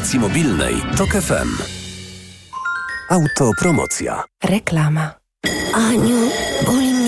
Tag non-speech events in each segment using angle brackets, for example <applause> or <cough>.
aplikacji mobilnej TOK FM. Autopromocja. Reklama. Aniu, boli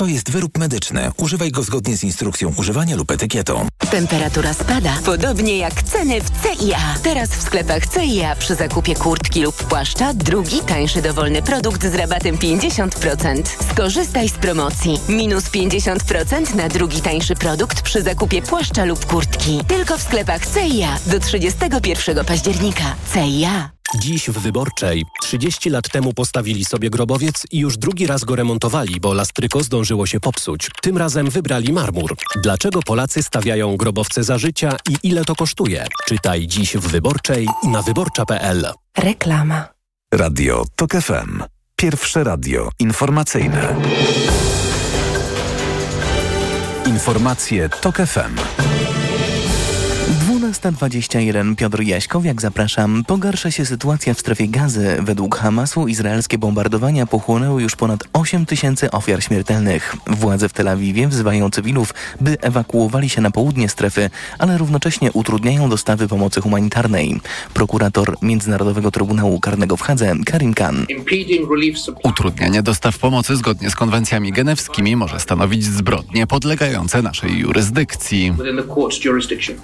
To jest wyrób medyczny. Używaj go zgodnie z instrukcją używania lub etykietą. Temperatura spada, podobnie jak ceny w CIA. Teraz w sklepach CIA przy zakupie kurtki lub płaszcza drugi tańszy dowolny produkt z rabatem 50%. Skorzystaj z promocji. Minus 50% na drugi tańszy produkt przy zakupie płaszcza lub kurtki. Tylko w sklepach CIA do 31 października. CIA. Dziś w Wyborczej 30 lat temu postawili sobie grobowiec i już drugi raz go remontowali, bo lastryko zdążyło się popsuć. Tym razem wybrali marmur. Dlaczego Polacy stawiają grobowce za życia i ile to kosztuje? Czytaj dziś w Wyborczej na wyborcza.pl. Reklama. Radio TOK FM. Pierwsze radio informacyjne. Informacje TOK FM. 12.21 Piotr Jaśkowiak, zapraszam. Pogarsza się sytuacja w strefie gazy. Według Hamasu izraelskie bombardowania pochłonęły już ponad 8 tysięcy ofiar śmiertelnych. Władze w Tel Awiwie wzywają cywilów, by ewakuowali się na południe strefy, ale równocześnie utrudniają dostawy pomocy humanitarnej. Prokurator Międzynarodowego Trybunału Karnego w Hadze, Karim Khan. Utrudnianie dostaw pomocy zgodnie z konwencjami genewskimi może stanowić zbrodnie podlegające naszej jurysdykcji.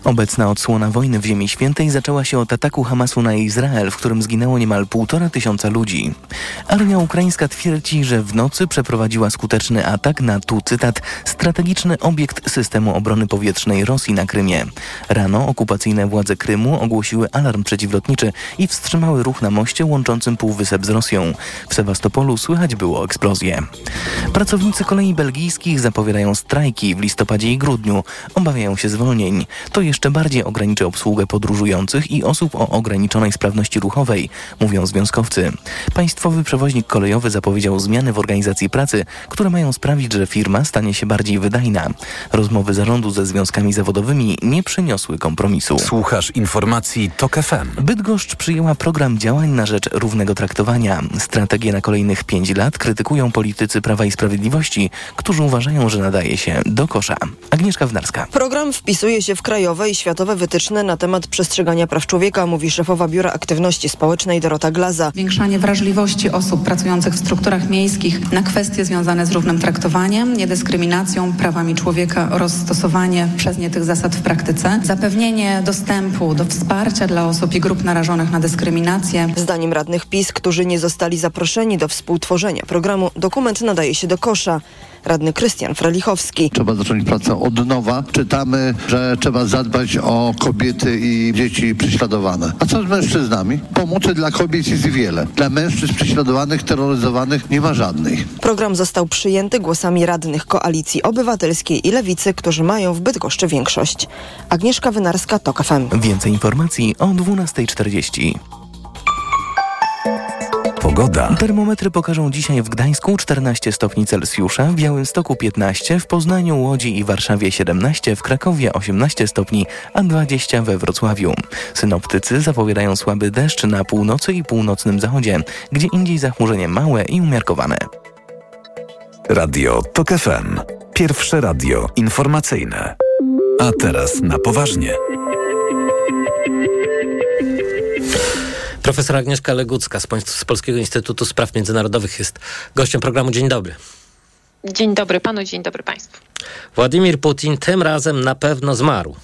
Obecna odsłona wojny w Ziemi Świętej zaczęła się od ataku Hamasu na Izrael, w którym zginęło niemal półtora tysiąca ludzi. Armia ukraińska twierdzi, że w nocy przeprowadziła skuteczny atak na, tu cytat, strategiczny obiekt systemu obrony powietrznej Rosji na Krymie. Rano okupacyjne władze Krymu ogłosiły alarm przeciwlotniczy i wstrzymały ruch na moście łączącym Półwysep z Rosją. W Sewastopolu słychać było eksplozję. Pracownicy kolei belgijskich zapowiadają strajki w listopadzie i grudniu. Obawiają się zwolnień. To jeszcze bardziej ograniczy obsługę podróżujących i osób o ograniczonej sprawności ruchowej, mówią związkowcy. Państwowy przewoźnik kolejowy zapowiedział zmiany w organizacji pracy, które mają sprawić, że firma stanie się bardziej wydajna. Rozmowy zarządu ze związkami zawodowymi nie przyniosły kompromisu. Słuchasz informacji TOK FM. Bydgoszcz przyjęła program działań na rzecz równego traktowania. Strategię na kolejnych pięć lat krytykują politycy Prawa i Sprawiedliwości, którzy uważają, że nadaje się do kosza. Agnieszka Wnarska. Program wpisuje się w krajowe i światowe wytyczne na temat przestrzegania praw człowieka, mówi szefowa Biura Aktywności Społecznej Dorota Glaza. Zwiększanie wrażliwości osób pracujących w strukturach miejskich na kwestie związane z równym traktowaniem, niedyskryminacją, prawami człowieka oraz stosowanie przez nie tych zasad w praktyce. Zapewnienie dostępu do wsparcia dla osób i grup narażonych na dyskryminację. Zdaniem radnych PiS, którzy nie zostali zaproszeni do współtworzenia programu, dokument nadaje się do kosza. Radny Krystian Frelichowski. Trzeba zacząć pracę od nowa. Czytamy, że trzeba zadbać o kobiety i dzieci prześladowane. A co z mężczyznami? Pomocy dla kobiet jest wiele. Dla mężczyzn prześladowanych, terroryzowanych nie ma żadnej. Program został przyjęty głosami radnych Koalicji Obywatelskiej i Lewicy, którzy mają w Bydgoszczy większość. Agnieszka Wynarska, TOK FM. Więcej informacji o 12.40. Pogoda. Termometry pokażą dzisiaj w Gdańsku 14 stopni Celsjusza, w Białymstoku 15, w Poznaniu, Łodzi i Warszawie 17, w Krakowie 18 stopni, a 20 we Wrocławiu. Synoptycy zapowiadają słaby deszcz na północy i północnym zachodzie, gdzie indziej zachmurzenie małe i umiarkowane. Radio TOK FM. Pierwsze radio informacyjne. A teraz na poważnie. Profesor Agnieszka Legucka z, z Polskiego Instytutu Spraw Międzynarodowych jest gościem programu. Dzień dobry. Dzień dobry panu, dzień dobry państwu. Władimir Putin tym razem na pewno zmarł.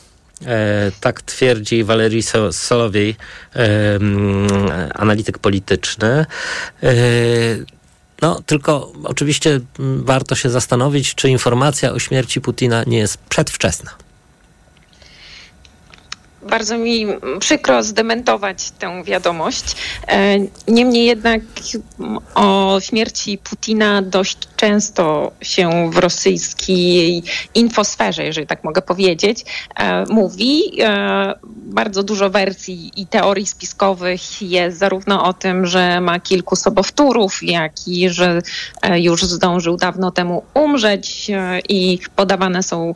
E, tak twierdzi Walerii Solowiej, e, analityk polityczny. E, no, tylko oczywiście warto się zastanowić, czy informacja o śmierci Putina nie jest przedwczesna. Bardzo mi przykro zdementować tę wiadomość. E, niemniej jednak o śmierci Putina dość często się w rosyjskiej infosferze, jeżeli tak mogę powiedzieć, e, mówi. E, bardzo dużo wersji i teorii spiskowych jest zarówno o tym, że ma kilku sobowtórów, jak i że już zdążył dawno temu umrzeć i podawane są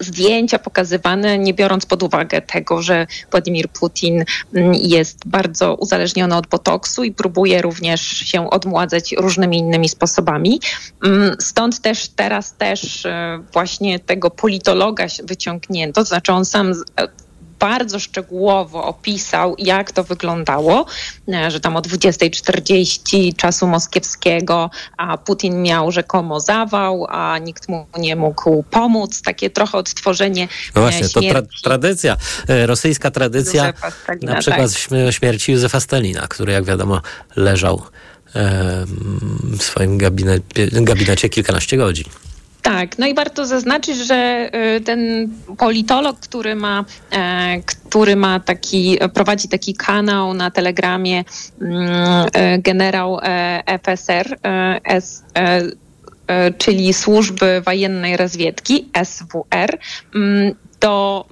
zdjęcia pokazywane, nie biorąc pod uwagę tego, że Władimir Putin mm, jest bardzo uzależniony od botoksu i próbuje również się odmładzać różnymi innymi sposobami. Mm, stąd też teraz też e, właśnie tego politologa wyciągnięto, to znaczy on sam bardzo szczegółowo opisał, jak to wyglądało, e, że tam o 20.40 czasu moskiewskiego a Putin miał rzekomo zawał, a nikt mu nie mógł pomóc. Takie trochę odtworzenie No właśnie, śmierci. to tra tradycja, e, rosyjska tradycja, Stalina, na przykład tak. śmierci Józefa Stalina, który jak wiadomo leżał w swoim gabinecie, gabinecie kilkanaście godzin. Tak, no i warto zaznaczyć, że y, ten politolog, który ma, e, który ma taki, prowadzi taki kanał na Telegramie, mm, e, generał e, FSR, S, czyli Służby Wojennej Rozwiedki, SWR, mm, to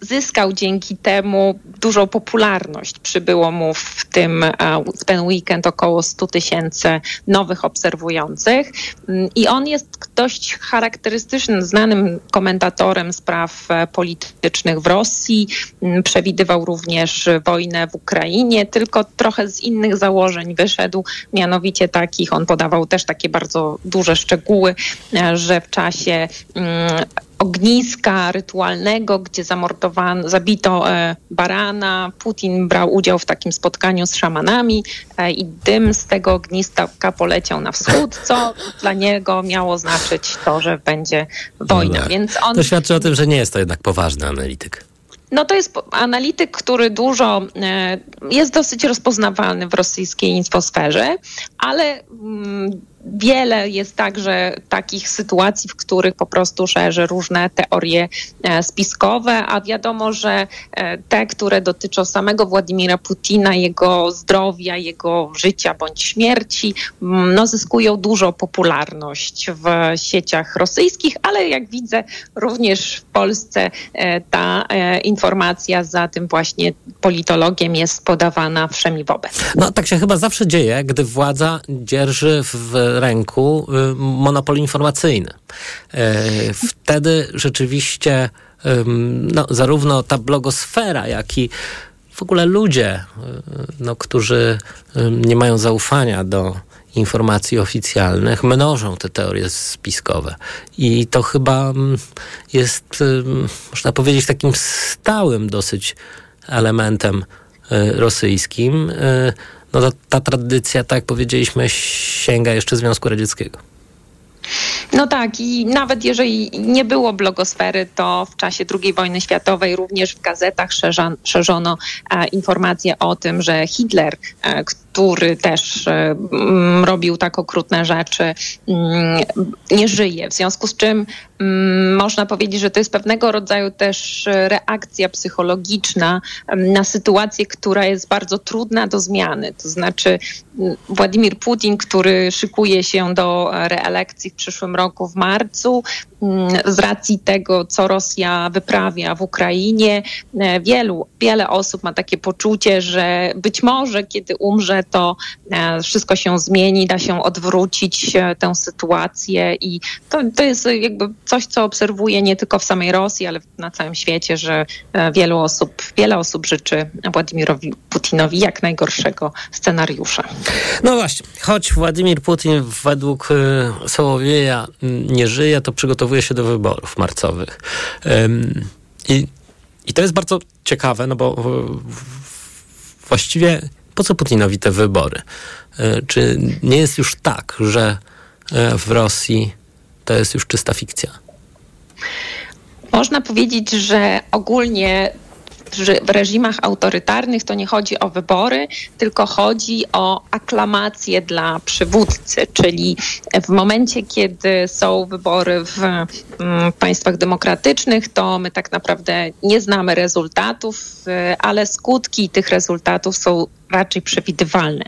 zyskał dzięki temu dużą popularność. Przybyło mu w, tym, e, w ten weekend około 100 tysięcy nowych obserwujących mm, i on jest dość charakterystycznym, znanym komentatorem spraw e, politycznych w Rosji. Mm, przewidywał również wojnę w Ukrainie, tylko trochę z innych założeń wyszedł, mianowicie takich, on podawał też takie bardzo duże szczegóły, e, że w czasie mm, ogniska rytualnego, gdzie zamordowano, zabito e, barana. Putin brał udział w takim spotkaniu z szamanami e, i dym z tego ogniska poleciał na wschód, co <laughs> dla niego miało znaczyć to, że będzie wojna. No tak. Więc on... To świadczy o tym, że nie jest to jednak poważny analityk. No to jest analityk, który dużo e, jest dosyć rozpoznawalny w rosyjskiej infosferze, ale mm, wiele jest także takich sytuacji, w których po prostu szerzy różne teorie e, spiskowe, a wiadomo, że e, te, które dotyczą samego Władimira Putina, jego zdrowia, jego życia bądź śmierci, mm, no, zyskują dużą popularność w sieciach rosyjskich, ale jak widzę, również w Polsce e, ta informacja za tym właśnie politologiem jest podawana wszemi wobec. No tak się chyba zawsze dzieje, gdy władza dzierży w ręku y, monopol informacyjny. E, wtedy rzeczywiście no, zarówno ta blogosfera, jak i w ogóle ludzie, y, no, którzy nie mają zaufania do informacji oficjalnych, mnożą te teorie spiskowe. I to chyba jest, można powiedzieć, takim stałym dosyć elementem y, rosyjskim no ta, ta tradycja, tak powiedzieliśmy, sięga jeszcze Związku Radzieckiego. No tak, i nawet jeżeli nie było blogosfery, to w czasie II wojny światowej również w gazetach szerzono e, informacje o tym, że Hitler, e, który też e, mm, robił tak okrutne rzeczy, mm, nie żyje. W związku z czym można powiedzieć, że to jest pewnego rodzaju też reakcja psychologiczna na sytuację, która jest bardzo trudna do zmiany. To znaczy Władimir Putin, który szykuje się do reelekcji w przyszłym roku w marcu, z racji tego, co Rosja wyprawia w Ukrainie, e, wielu, wiele osób ma takie poczucie, że być może kiedy umrze, to e, wszystko się zmieni, da się odwrócić e, tę sytuację i to, to jest jakby coś, co obserwuję nie tylko w samej Rosji, ale na całym świecie, że wielu osób, wiele osób życzy Władimirowi Putinowi jak najgorszego scenariusza. No właśnie, choć Władimir Putin według Sołowieja nie żyje, to przygotowuje się do wyborów marcowych. I, i to jest bardzo ciekawe, no bo właściwie po co Putinowi te wybory? E, czy nie jest już tak, że e, w Rosji to jest już czysta fikcja? Można powiedzieć, że ogólnie w reżimach autorytarnych to nie chodzi o wybory, tylko chodzi o aklamację dla przywódcy, czyli w momencie, kiedy są wybory w mm, państwach demokratycznych, to my tak naprawdę nie znamy rezultatów, y, ale skutki tych rezultatów są raczej przewidywalne.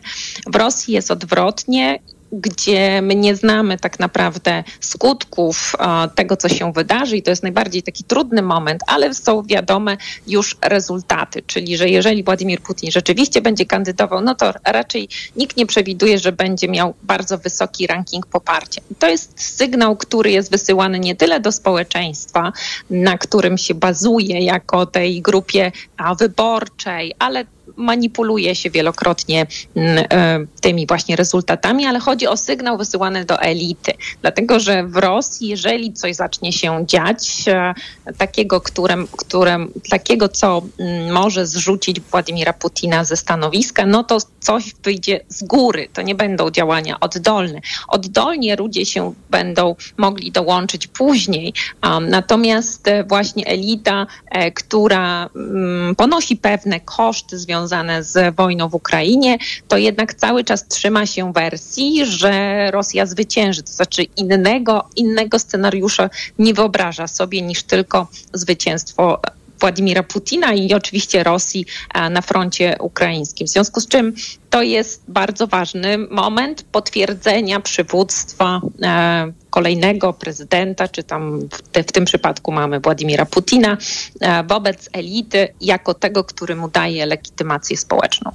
W Rosji jest odwrotnie gdzie my nie znamy tak naprawdę skutków tego, co się wydarzy, i to jest najbardziej taki trudny moment, ale są wiadome już rezultaty, czyli że jeżeli Władimir Putin rzeczywiście będzie kandydował, no to raczej nikt nie przewiduje, że będzie miał bardzo wysoki ranking poparcia. To jest sygnał, który jest wysyłany nie tyle do społeczeństwa, na którym się bazuje jako tej grupie wyborczej, ale manipuluje się wielokrotnie mm, e, tymi właśnie rezultatami, ale chodzi o sygnał wysyłany do elity. Dlatego, że w Rosji, jeżeli coś zacznie się dziać, e, takiego, którym, którym, takiego co mm, może zrzucić Władimira Putina ze stanowiska, no to coś wyjdzie z góry. To nie będą działania oddolne. Oddolnie ludzie się będą mogli dołączyć później. Natomiast e, właśnie elita, która mm, ponosi pewne koszty związane związane z wojną w Ukrainie, to jednak cały czas trzyma się wersji, że Rosja zwycięży. To znaczy innego, innego scenariusza nie wyobraża sobie niż tylko zwycięstwo Władimira Putina i oczywiście Rosji e, na froncie ukraińskim. W związku z czym to jest bardzo ważny moment potwierdzenia przywództwa e, kolejnego prezydenta, czy tam w, te, w, tym przypadku mamy Władimira Putina, e, wobec elity jako tego, który mu daje legitymację społeczną.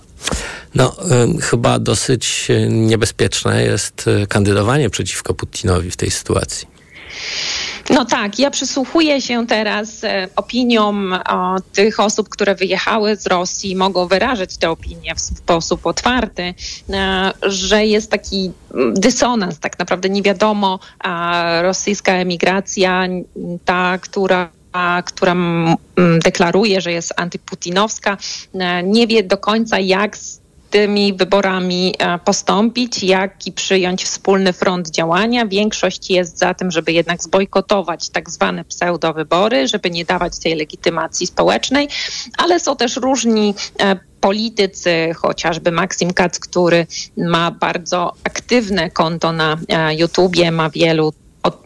No, chyba dosyć niebezpieczne jest kandydowanie przeciwko Putinowi w tej sytuacji. No tak, ja przysłuchuję się teraz e, opiniom o, tych osób, które wyjechały z Rosji, mogą wyrażać te opinie w sposób otwarty, e, że jest taki dysonans, tak naprawdę. Nie wiadomo, rosyjska emigracja, ta, która która deklaruje, że jest antyputinowska, e, nie wie do końca, jak tymi wyborami e, postąpić, jak i przyjąć wspólny front działania. Większość jest za tym, żeby jednak zbojkotować tak zwane pseudowybory, żeby nie dawać tej legitymacji społecznej, ale są też różni e, politycy, chociażby Maksim Kac, który ma bardzo aktywne konto na e, YouTubie, ma wielu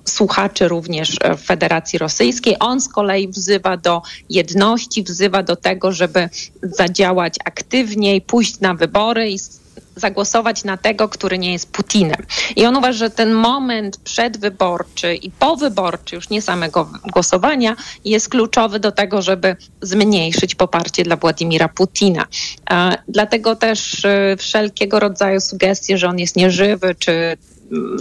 słuchaczy również w Federacji Rosyjskiej. On z kolei wzywa do jedności, wzywa do tego, żeby zadziałać aktywniej, pójść na wybory i zagłosować na tego, który nie jest Putinem. I on uważa, że ten moment przedwyborczy i powyborczy, już nie samego głosowania, jest kluczowy do tego, żeby zmniejszyć poparcie dla Władimira Putina. Dlatego też y, wszelkiego rodzaju sugestie, że on jest nieżywy, czy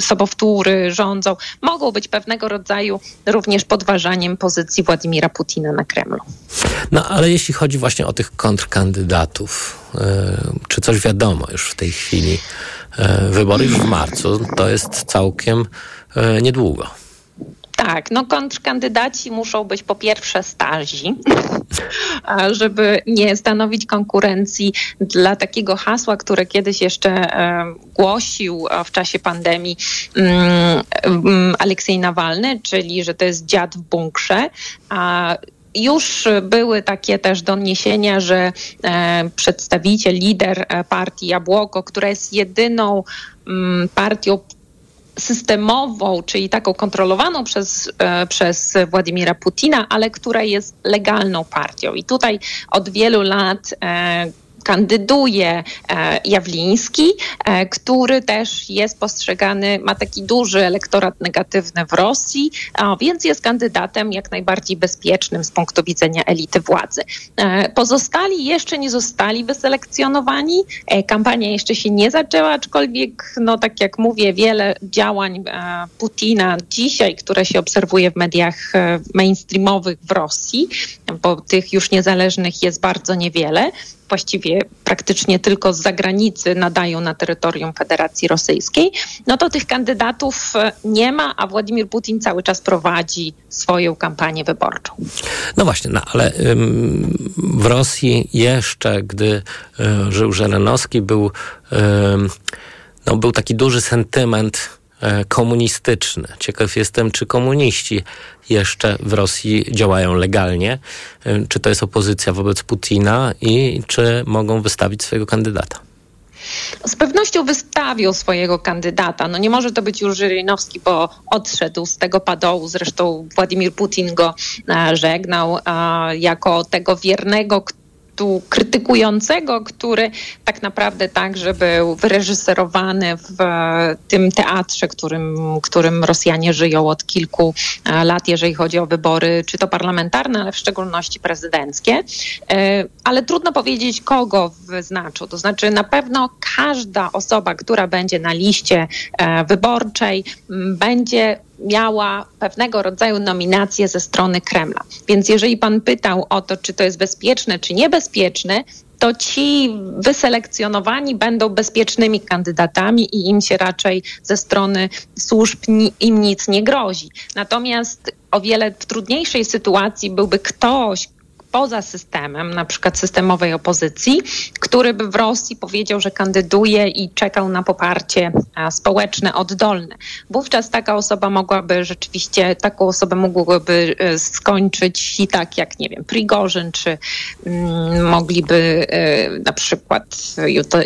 sobowtóry rządzą, mogą być pewnego rodzaju również podważaniem pozycji Władimira Putina na Kremlu. No ale jeśli chodzi właśnie o tych kontrkandydatów, e, czy coś wiadomo już w tej chwili? E, wybory już w marcu, to jest całkiem e, niedługo. Tak, no kontrkandydaci muszą być po pierwsze stazi, <laughs> żeby nie stanowić konkurencji dla takiego hasła, które kiedyś jeszcze głosił w czasie pandemii mm, mm, Aleksiej Nawalny, czyli że to jest dziad w bunkrze. A już były takie też doniesienia, że e, przedstawiciel, lider e, partii Jabłoko, która jest jedyną mm, partią systemową, czyli taką kontrolowaną przez, e, przez Władimira Putina, ale która jest legalną partią. I tutaj od wielu lat e, kandyduje e, Jawliński, e, który też jest postrzegany, ma taki duży elektorat negatywny w Rosji, więc jest kandydatem jak najbardziej bezpiecznym z punktu widzenia elity władzy. E, pozostali jeszcze nie zostali wyselekcjonowani. Kampania jeszcze się nie zaczęła, aczkolwiek, no tak jak mówię, wiele działań Putina dzisiaj, które się obserwuje w mediach mainstreamowych w Rosji, bo tych już niezależnych jest bardzo niewiele, właściwie praktycznie tylko z zagranicy nadają na terytorium Federacji Rosyjskiej, no to tych kandydatów e, nie ma, a Władimir Putin cały czas prowadzi swoją kampanię wyborczą. No właśnie, no ale ym, w Rosji jeszcze, gdy y, żył Żelenowski, był, y, no, był taki duży sentyment komunistyczny. Ciekaw jestem, czy komuniści jeszcze w Rosji działają legalnie, e, czy to jest opozycja wobec Putina i czy mogą wystawić swojego kandydata. Z pewnością wystawił swojego kandydata. No nie może to być już Żyrynowski, bo odszedł z tego padołu. Zresztą Władimir Putin go e, żegnał jako tego wiernego, tekstu krytykującego, który tak naprawdę także był wyreżyserowany w tym teatrze, którym, którym Rosjanie żyją od kilku e, lat, jeżeli chodzi o wybory, czy to parlamentarne, ale w szczególności prezydenckie. E, ale trudno powiedzieć, kogo wyznaczył. To znaczy, na pewno każda osoba, która będzie na liście e, wyborczej, będzie miała pewnego rodzaju nominację ze strony Kremla. Więc jeżeli pan pytał o to, czy to jest bezpieczne, czy niebezpieczne, to ci wyselekcjonowani będą bezpiecznymi kandydatami i im się raczej ze strony służb im nic nie grozi. Natomiast o wiele w trudniejszej sytuacji byłby ktoś, poza systemem, na przykład systemowej opozycji, który by w Rosji powiedział, że kandyduje i czekał na poparcie społeczne, oddolne. Wówczas taka osoba mogłaby rzeczywiście, taką osobę mogłoby e, skończyć i tak jak, nie wiem, Prigorzyn, czy mm, mogliby e, na przykład,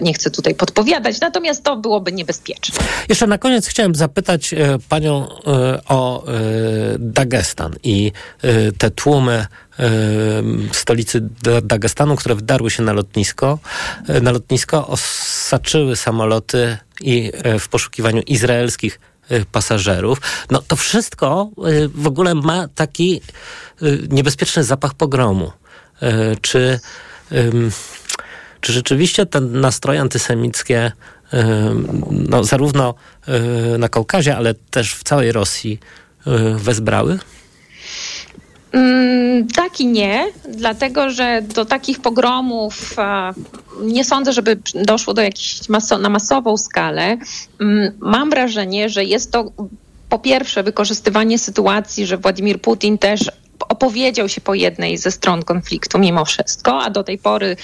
nie chcę tutaj podpowiadać, natomiast to byłoby niebezpieczne. Jeszcze na koniec chciałem zapytać e, panią o Dagestan i te tłumy stolicy Dagestanu, które wdarły się na lotnisko. E, na lotnisko osaczyły samoloty i e, w poszukiwaniu izraelskich e, pasażerów. No to wszystko w ogóle ma taki niebezpieczny zapach pogromu. Czy, czy rzeczywiście te nastroje antysemickie no, zarówno na Kaukazie, ale też w całej Rosji wezbrały? Mm, tak i nie, dlatego że do takich pogromów nie sądzę, żeby doszło do jakiejś maso na masową skalę. Mm, mam wrażenie, że jest to po pierwsze wykorzystywanie sytuacji, że Władimir Putin też opowiedział się po jednej ze stron konfliktu mimo wszystko, a do tej pory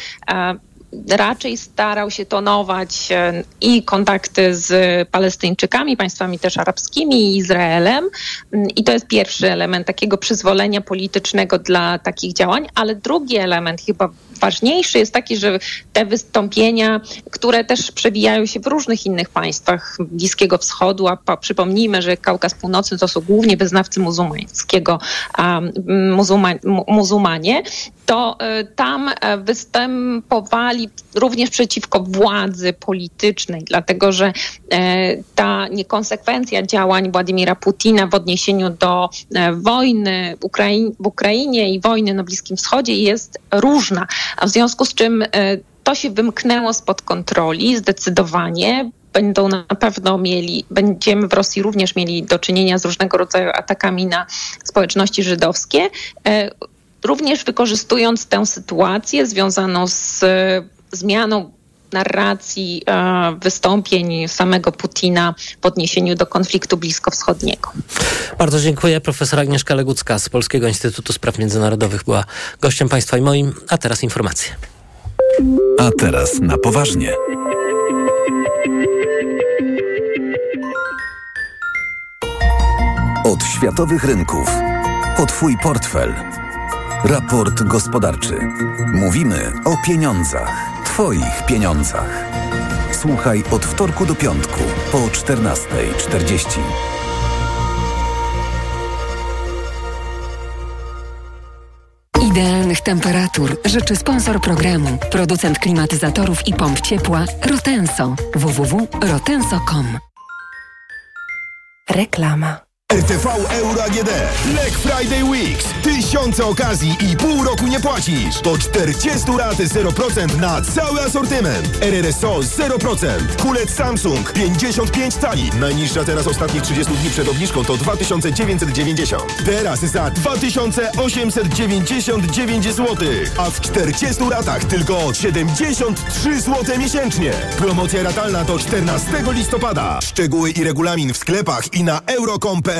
raczej starał się tonować e, i kontakty z Palestyńczykami, państwami też arabskimi i Izraelem. Mm, I to jest pierwszy element takiego przyzwolenia politycznego dla takich działań, ale drugi element chyba ważniejszy jest taki, że te wystąpienia, które też przewijają się w różnych innych państwach Bliskiego Wschodu, a przypomnijmy, że Kaukaz Północny to są głównie wyznawcy muzułmańskiego, muzułma, muzułmanie, to y, tam e, występowali również przeciwko władzy politycznej, dlatego że e, ta niekonsekwencja działań Władimira Putina w odniesieniu do e, wojny w Ukrainie i wojny na Bliskim Wschodzie jest różna, a w związku z czym to się wymknęło spod kontroli zdecydowanie. Będą na pewno mieli, będziemy w Rosji również mieli do czynienia z różnego rodzaju atakami na społeczności żydowskie również wykorzystując tę sytuację związaną z e, zmianą narracji e, wystąpień samego Putina w odniesieniu do konfliktu bliskowschodniego. Bardzo dziękuję. Profesor Agnieszka Legucka z Polskiego Instytutu Spraw Międzynarodowych była gościem Państwa i moim, a teraz informacje. A teraz na poważnie. Od światowych rynków. O Twój portfel. Raport gospodarczy. Mówimy o pieniądzach. Twoich pieniądzach. Słuchaj od wtorku do piątku po 14.40. Idealnych temperatur życzy sponsor programu, producent klimatyzatorów i pomp ciepła Rotenso www.rotenso.com. Reklama. RTV Euro AGD. Black Friday Weeks. Tysiące okazji i pół roku nie płacisz. To 40 raty 0% na cały asortyment. RRSO 0%. Kulec Samsung 55 cali. Najniższa teraz ostatnich 30 dni przed obniżką to 2990. Teraz za 2899 zł. A w 40 ratach tylko 73 zł miesięcznie. Promocja ratalna do 14 listopada. Szczegóły i regulamin w sklepach i na euro.com.pl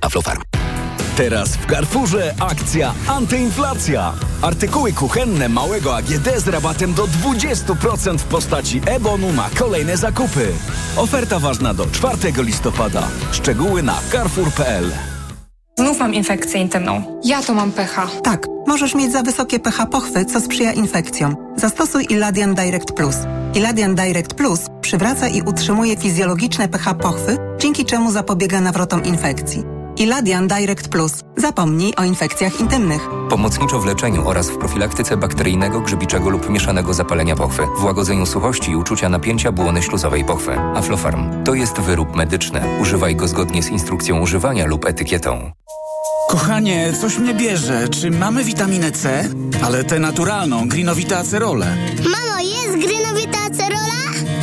Aflofarm. Teraz w Carrefourze akcja antyinflacja. Artykuły kuchenne małego AGD z rabatem do 20% w postaci e-bonu na kolejne zakupy. Oferta ważna do 4 listopada. Szczegóły na carrefour.pl. Znów mam infekcję intymną. Ja to mam pH. Tak, możesz mieć za wysokie pH pochwy, co sprzyja infekcjom. Zastosuj Iladian Direct Plus. Iladian Direct Plus przywraca i utrzymuje fizjologiczne pH pochwy, dzięki czemu zapobiega nawrotom infekcji. Iladian Direct Plus. Zapomnij o infekcjach intymnych. Pomocniczo w leczeniu oraz w profilaktyce bakteryjnego, grzybiczego lub mieszanego zapalenia pochwy, w łagodzeniu suchości i uczucia napięcia błony śluzowej pochwy. Aflofarm to jest wyrób medyczny. Używaj go zgodnie z instrukcją używania lub etykietą. Kochanie, coś mnie bierze. Czy mamy witaminę C? Ale tę naturalną, grinowita acerolę. Mamo?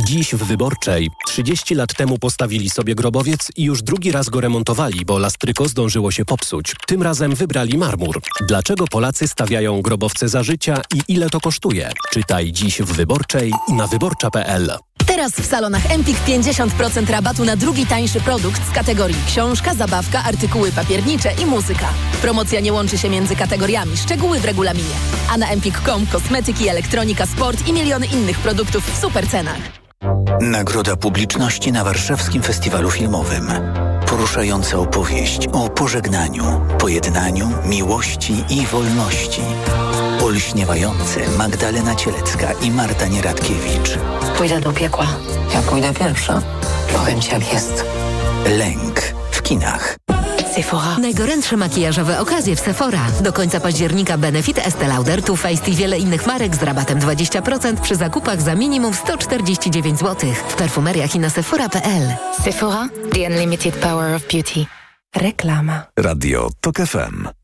Dziś w Wyborczej 30 lat temu postawili sobie grobowiec i już drugi raz go remontowali, bo lastryko zdążyło się popsuć. Tym razem wybrali marmur. Dlaczego Polacy stawiają grobowce za życia i ile to kosztuje? Czytaj dziś w Wyborczej i na wyborcza.pl. Teraz w salonach Empik 50% rabatu na drugi tańszy produkt z kategorii książka, zabawka, artykuły papiernicze i muzyka. Promocja nie łączy się między kategoriami, szczegóły w regulaminie. A na empik.com kosmetyki, elektronika, sport i miliony innych produktów w super cenach. Nagroda publiczności na Warszawskim Festiwalu Filmowym. Poruszająca opowieść o pożegnaniu, pojednaniu, miłości i wolności. Olśniewające Magdalena Cielecka i Marta Nieradkiewicz. Pójdę do piekła. Ja pójdę pierwsza. Powiem ci jak jest. Lęk w kinach. Sephora. Najgorętsze makijażowe okazje w Sephora. Do końca października Benefit, Estee Lauder, Too Faced i wiele innych marek z rabatem 20% przy zakupach za minimum 149 zł. W perfumeriach i na sephora.pl. Sephora. The Unlimited Power of Beauty. Reklama. Radio TOK FM.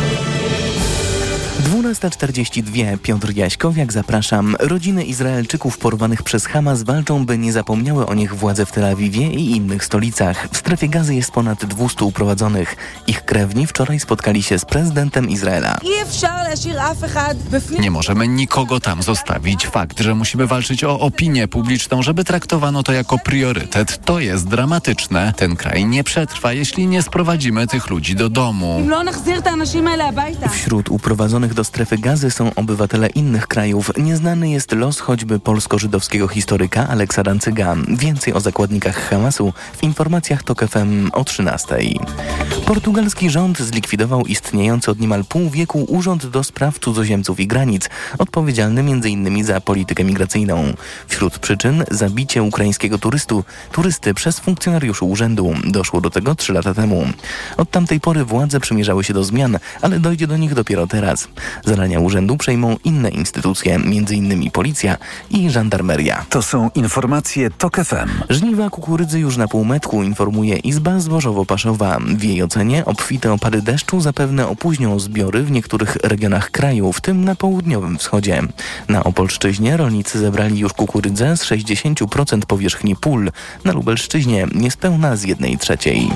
12.42 Piotr Jaśkowiak, zapraszam. Rodziny Izraelczyków porwanych przez Hamas walczą, by nie zapomniały o nich władze w Tel Awiwie i innych stolicach. W strefie gazy jest ponad 200 uprowadzonych. Ich krewni wczoraj spotkali się z prezydentem Izraela. Nie możemy nikogo tam zostawić. Fakt, że musimy walczyć o opinię publiczną, żeby traktowano to jako priorytet, to jest dramatyczne. Ten kraj nie przetrwa, jeśli nie sprowadzimy tych ludzi do domu. Wśród uprowadzonych do strefy gazy są obywatele innych krajów. Nieznany jest los choćby polsko-żydowskiego historyka Aleksa Dancyga. Więcej o zakładnikach Hamasu w informacjach TOK FM o 13. Portugalski rząd zlikwidował istniejący od niemal pół wieku Urząd do Spraw Cudzoziemców i Granic, odpowiedzialny m.in. za politykę migracyjną. Wśród przyczyn zabicie ukraińskiego turystu, turysty przez funkcjonariuszy urzędu. Doszło do tego trzy lata temu. Od tamtej pory władze przymierzały się do zmian, ale dojdzie do nich dopiero teraz. Zadania urzędu przejmą inne instytucje, m.in. policja i żandarmeria. To są informacje TOK FM. Żniwa kukurydzy już na półmetku, informuje Izba Zbożowo-Paszowa. W jej ocenie obfite opady deszczu zapewne opóźnią zbiory w niektórych regionach kraju, w tym na południowym wschodzie. Na Opolszczyźnie rolnicy zebrali już kukurydzę z 60% powierzchni pól, na Lubelszczyźnie niespełna z jednej trzeciej.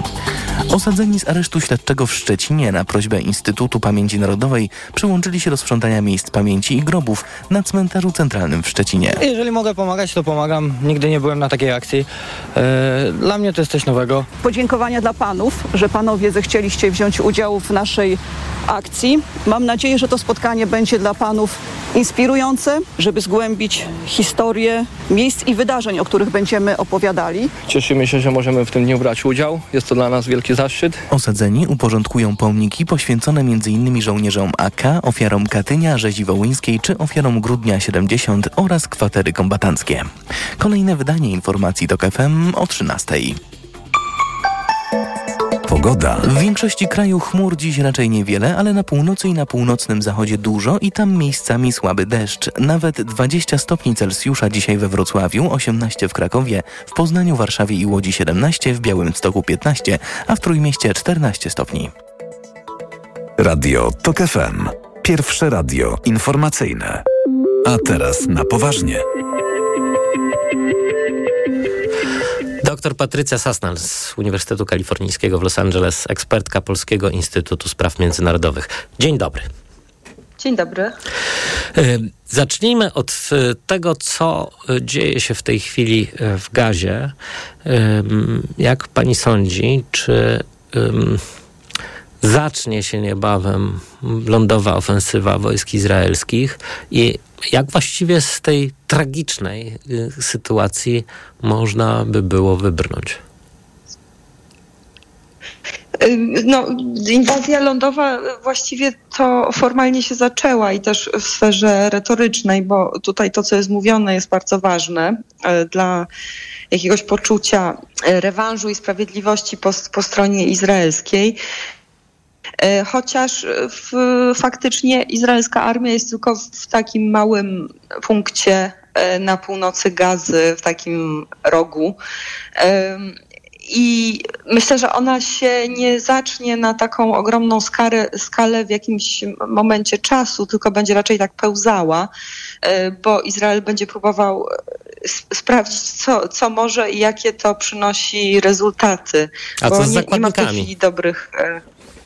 Osadzeni z aresztu śledczego w Szczecinie na prośbę Instytutu Pamięci Narodowej przyłączyli się do sprzątania miejsc pamięci i grobów na cmentarzu centralnym w Szczecinie. Jeżeli mogę pomagać, to pomagam. Nigdy nie byłem na takiej akcji. E, dla mnie to jest coś nowego. Podziękowania dla panów, że panowie zechcieliście wziąć udział w naszej akcji. Mam nadzieję, że to spotkanie będzie dla panów inspirujące, żeby zgłębić historię miejsc i wydarzeń, o których będziemy opowiadali. Cieszymy się, że możemy w tym dniu brać udział. Jest to dla nas wielki zaszczyt. Osadzeni uporządkują pomniki poświęcone m.in. żołnierzom AK, ofiarom Katynia, Rzezi Wołyńskiej czy ofiarom Grudnia 70 oraz kwatery kombatanckie. Kolejne wydanie informacji do KFM o 13. Pogoda. W większości kraju chmur dziś raczej niewiele, ale na północy i na północnym zachodzie dużo i tam miejscami słaby deszcz. Nawet 20 stopni Celsjusza dzisiaj we Wrocławiu, 18 w Krakowie, w Poznaniu, Warszawie i Łodzi 17, w Białymstoku 15, a w Trójmieście 14 stopni. Radio TOK FM. Pierwsze radio informacyjne. A teraz na poważnie. Doktor Patrycja Sasnal z Uniwersytetu Kalifornijskiego w Los Angeles, ekspertka Polskiego Instytutu Spraw Międzynarodowych. Dzień dobry. Dzień dobry. Zacznijmy od tego, co dzieje się w tej chwili w Gazie. Jak pani sądzi, czy zacznie się niebawem lądowa ofensywa wojsk izraelskich i jak właściwie z tej tragicznej y, sytuacji można by było wybrnąć? No, inwazja lądowa właściwie to formalnie się zaczęła i też w sferze retorycznej, bo tutaj to, co jest mówione, jest bardzo ważne e, dla jakiegoś poczucia rewanżu i sprawiedliwości po, po stronie izraelskiej. E, chociaż w, faktycznie izraelska armia jest tylko w takim małym punkcie e, na północy Gazy, w takim rogu. I myślę, że ona się nie zacznie na taką ogromną skalę, skalę w jakimś momencie czasu, tylko będzie raczej tak pełzała, e, bo Izrael będzie próbował sprawdzić, co, co może i jakie to przynosi rezultaty. A bo co z nie, nie ma w tej zakładnikami? chwili dobrych.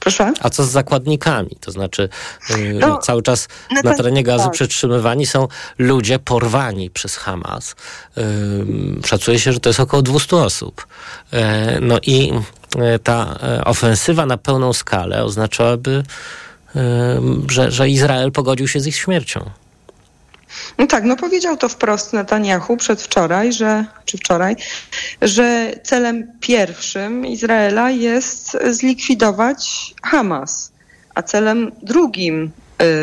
Proszę? A co z zakładnikami? To znaczy, yy, No, cały czas na to- terenie gazy tak. przetrzymywani są ludzie porwani przez Hamas. Yy, szacuje się, że to jest około 200 osób. Yy, no i yy, ta yy, ofensywa na pełną skalę oznaczałaby, że, że Izrael pogodził się z ich śmiercią. No tak, no powiedział to wprost Netanyahu przedwczoraj, że, czy wczoraj, że celem pierwszym Izraela jest zlikwidować Hamas, a celem drugim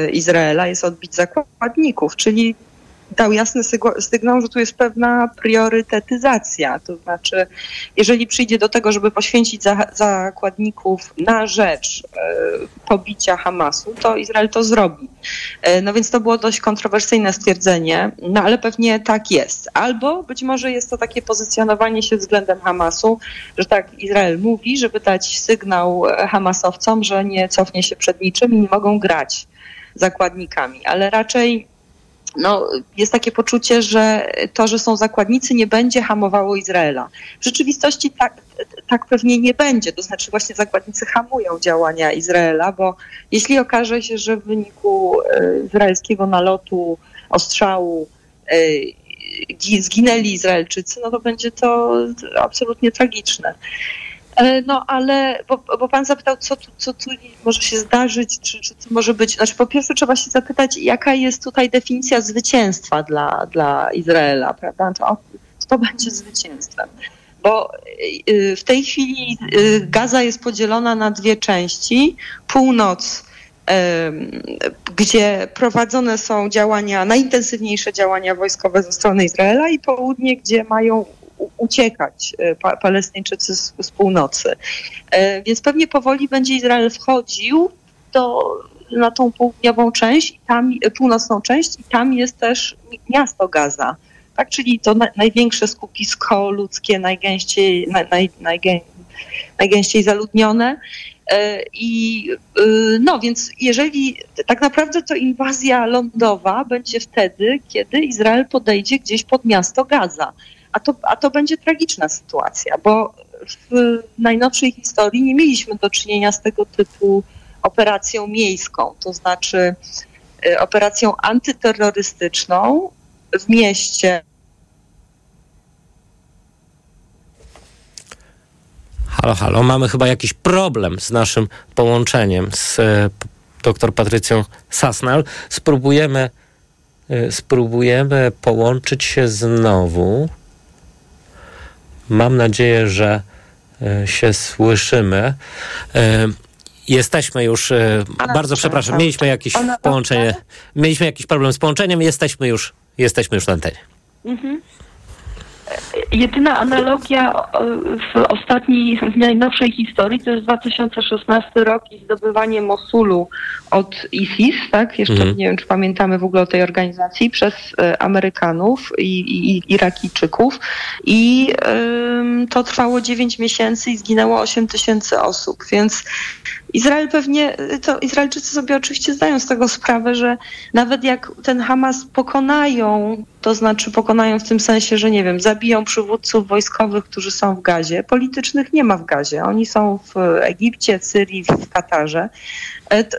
y, Izraela jest odbić zakładników, czyli dał jasny sygnał, że tu jest pewna priorytetyzacja. To znaczy, jeżeli przyjdzie do tego, żeby poświęcić za, zakładników na rzecz e, pobicia Hamasu, to Izrael to zrobi. E, no więc to było dość kontrowersyjne stwierdzenie, no ale pewnie tak jest. Albo być może jest to takie pozycjonowanie się względem Hamasu, że tak Izrael mówi, żeby dać sygnał e, Hamasowcom, że nie cofnie się przed niczym i nie mogą grać zakładnikami, ale raczej no, jest takie poczucie, że to, że są zakładnicy, nie będzie hamowało Izraela. W rzeczywistości tak, tak pewnie nie będzie. To znaczy właśnie zakładnicy hamują działania Izraela, bo jeśli okaże się, że w wyniku e, izraelskiego nalotu, ostrzału e, gi- zginęli Izraelczycy, no to będzie to absolutnie tragiczne. E, No ale, bo, bo pan zapytał, co tu, co tu może się zdarzyć, czy, czy co może być. Znaczy, po pierwsze trzeba się zapytać, jaka jest tutaj definicja zwycięstwa dla, dla Izraela, prawda? To, to będzie zwycięstwem. Bo y, w tej chwili y, Gaza jest podzielona na dwie części. Północ, gdzie prowadzone są działania, najintensywniejsze działania wojskowe ze strony Izraela i południe, gdzie mają uciekać e, pa, Palestyńczycy z, z północy. E, Więc pewnie powoli będzie Izrael wchodził do, na tą południową część, i tam, e, północną część i tam jest też mi- miasto Gaza. Tak, czyli to na, największe skupisko ludzkie, najgęściej, naj, naj, najgę, najgęściej zaludnione. I no więc jeżeli tak naprawdę to inwazja lądowa będzie wtedy, kiedy Izrael podejdzie gdzieś pod miasto Gaza. A to, a to będzie tragiczna sytuacja, bo w najnowszej historii nie mieliśmy do czynienia z tego typu operacją miejską, to znaczy y, operacją antyterrorystyczną w mieście. Halo, halo, mamy chyba jakiś problem z naszym połączeniem z e, dr Patrycją Sasnal. Spróbujemy, e, spróbujemy połączyć się znowu. Mam nadzieję, że e, się słyszymy. E, Jesteśmy już, e, bardzo przepraszam, mieliśmy jakieś połączenie, mieliśmy jakiś problem z połączeniem, jesteśmy już, jesteśmy już na antenie. Mhm. Jedyna analogia o, w ostatniej, w najnowszej historii to jest 2016 rok i zdobywanie Mosulu od ISIS, tak? Jeszcze Mhm. nie wiem, czy pamiętamy w ogóle o tej organizacji, przez e, Amerykanów i, i, i Irakijczyków. I ym, to trwało 9 miesięcy i zginęło 8 tysięcy osób, więc Izrael pewnie, to Izraelczycy sobie oczywiście zdają z tego sprawę, że nawet jak ten Hamas pokonają, to znaczy pokonają w tym sensie, że nie wiem, zabiją przywódców wojskowych, którzy są w Gazie, politycznych nie ma w Gazie. Oni są w Egipcie, w Syrii, w Katarze. E, To,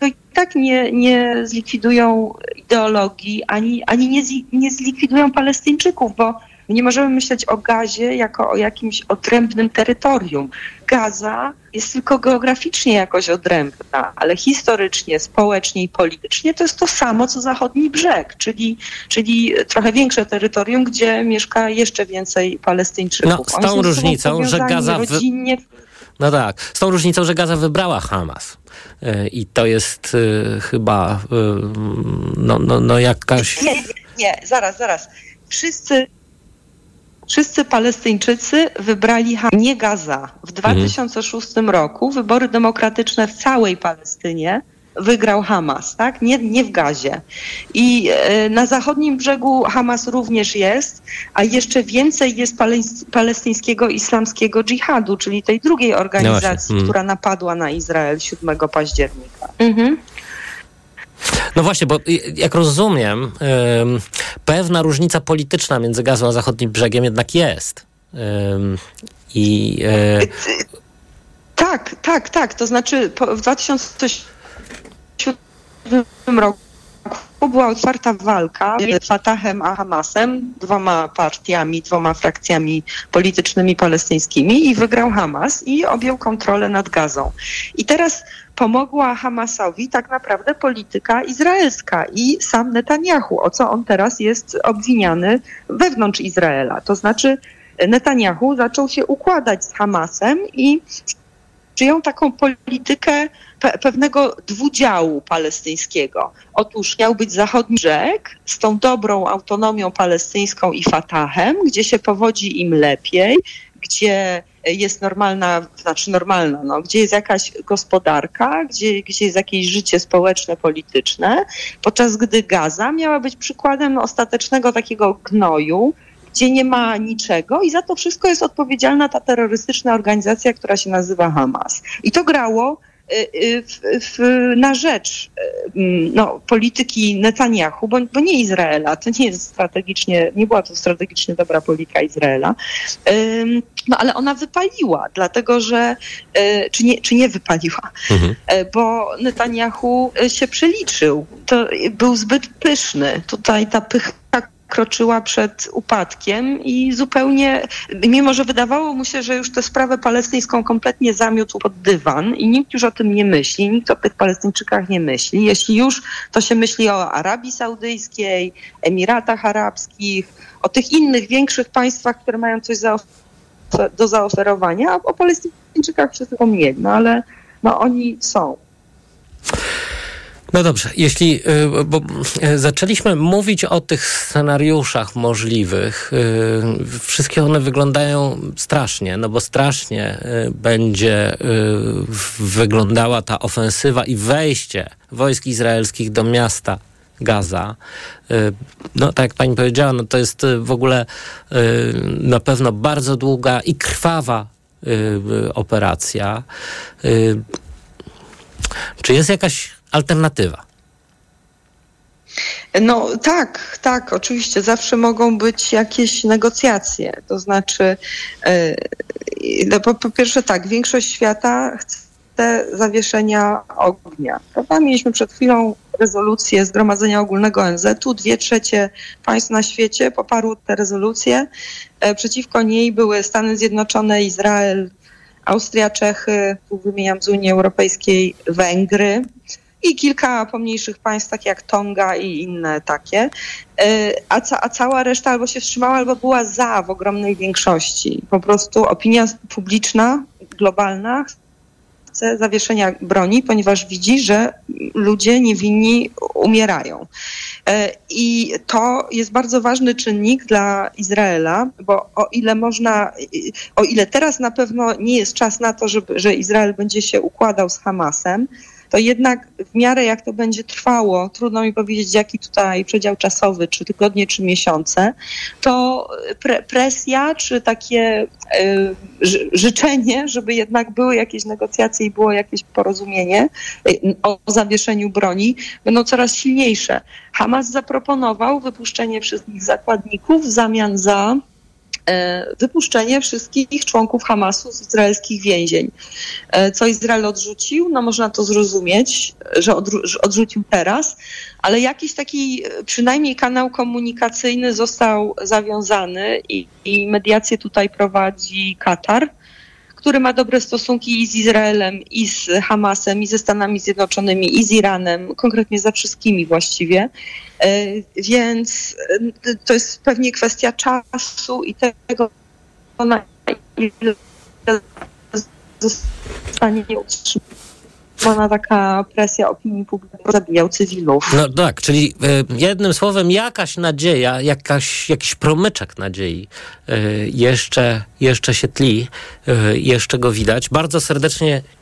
to i tak nie, nie zlikwidują ideologii, ani, ani nie, zi- nie zlikwidują Palestyńczyków, bo nie możemy myśleć o Gazie jako o jakimś odrębnym terytorium. Gaza jest tylko geograficznie jakoś odrębna, ale historycznie, społecznie i politycznie to jest to samo, co zachodni brzeg, czyli, czyli trochę większe terytorium, gdzie mieszka jeszcze więcej Palestyńczyków. No, z tą różnicą, że Gaza w- rodzinnie, No tak, z tą różnicą, że Gaza wybrała Hamas. E, I to jest e, chyba e, no, no, no jakaś... Nie, nie, nie, zaraz, zaraz. Wszyscy, wszyscy Palestyńczycy wybrali nie Gaza. W 2006 roku wybory demokratyczne w całej Palestynie wygrał Hamas, tak? Nie, nie w Gazie. I e, na zachodnim brzegu Hamas również jest, a jeszcze więcej jest palestyńskiego islamskiego dżihadu, czyli tej drugiej organizacji, Mm. która napadła na Izrael 7 października. Mhm. No właśnie, bo jak rozumiem, em, pewna różnica polityczna między Gazą a zachodnim brzegiem jednak jest. I e, Tak, tak, tak. To znaczy w 2007 roku była otwarta walka między Fatahem a Hamasem, dwoma partiami, dwoma frakcjami politycznymi palestyńskimi i wygrał Hamas i objął kontrolę nad Gazą. I teraz pomogła Hamasowi tak naprawdę polityka izraelska i sam Netanyahu, o co on teraz jest obwiniany wewnątrz Izraela. To znaczy Netanyahu zaczął się układać z Hamasem i przyjął taką politykę pe- pewnego dwudziału palestyńskiego. Otóż miał być zachodni brzeg z tą dobrą autonomią palestyńską i Fatahem, gdzie się powodzi im lepiej, gdzie jest normalna, znaczy normalna, no, gdzie jest jakaś gospodarka, gdzie, gdzie jest jakieś życie społeczne, polityczne, podczas gdy Gaza miała być przykładem ostatecznego takiego gnoju, gdzie nie ma niczego i za to wszystko jest odpowiedzialna ta terrorystyczna organizacja, która się nazywa Hamas. I to grało w, w, na rzecz y, mm, no, polityki Netanyahu, bo, bo nie Izraela, to nie jest strategicznie, nie była to strategicznie dobra polityka Izraela, no ale ona wypaliła, dlatego że, y, czy nie, czy nie wypaliła, E, bo Netanyahu się przeliczył. To był zbyt pyszny. Tutaj ta pycha kroczyła przed upadkiem i zupełnie, mimo że wydawało mu się, że już tę sprawę palestyńską kompletnie zamiótł pod dywan i nikt już o tym nie myśli, nikt o tych Palestyńczykach nie myśli. Jeśli już, to się myśli o Arabii Saudyjskiej, Emiratach Arabskich, o tych innych większych państwach, które mają coś do zaoferowania, a o Palestyńczykach wszyscy pomnieli, no ale no oni są. No dobrze, jeśli, y, bo y, zaczęliśmy mówić o tych scenariuszach możliwych, y, wszystkie one wyglądają strasznie, no bo strasznie będzie wyglądała ta ofensywa i wejście wojsk izraelskich do miasta Gaza. No, tak jak pani powiedziała, no to jest w ogóle na pewno bardzo długa i krwawa operacja. Czy jest jakaś alternatywa? No tak, tak, oczywiście. Zawsze mogą być jakieś negocjacje. To znaczy, no, po, po pierwsze tak, większość świata chce zawieszenia ognia. Prawda? Mieliśmy przed chwilą rezolucję Zgromadzenia Ogólnego ONZ-u. Dwie trzecie państw na świecie poparło tę rezolucję. Przeciwko niej były Stany Zjednoczone, Izrael, Austria, Czechy, tu wymieniam z Unii Europejskiej, Węgry i kilka pomniejszych państw, takie jak Tonga i inne takie. A, ca a, cała reszta albo się wstrzymała, albo była za w ogromnej większości. Po prostu opinia publiczna, globalna chce zawieszenia broni, ponieważ widzi, że ludzie niewinni umierają. I to jest bardzo ważny czynnik dla Izraela, bo o ile można, o ile teraz na pewno nie jest czas na to, żeby, że Izrael będzie się układał z Hamasem, to jednak w miarę jak to będzie trwało, trudno mi powiedzieć jaki tutaj przedział czasowy, czy tygodnie, czy miesiące, to pre presja, czy takie y, życzenie, żeby jednak były jakieś negocjacje i było jakieś porozumienie y, o zawieszeniu broni, będą coraz silniejsze. Hamas zaproponował wypuszczenie wszystkich zakładników w zamian za wypuszczenie wszystkich członków Hamasu z izraelskich więzień. Co Izrael odrzucił? No można to zrozumieć, że, odrzu że odrzucił teraz, ale jakiś taki przynajmniej kanał komunikacyjny został zawiązany i, i mediację tutaj prowadzi Katar który ma dobre stosunki i z Izraelem, i z Hamasem, i ze Stanami Zjednoczonymi, i z Iranem, konkretnie za wszystkimi właściwie. Więc to jest pewnie kwestia czasu i tego, na ile zostanie utrzymana taka presja opinii publicznej, zabijał cywilów. No tak, czyli y, jednym słowem jakaś nadzieja, jakaś, jakiś promyczek nadziei y, jeszcze, jeszcze się tli, y, jeszcze go widać. Bardzo serdecznie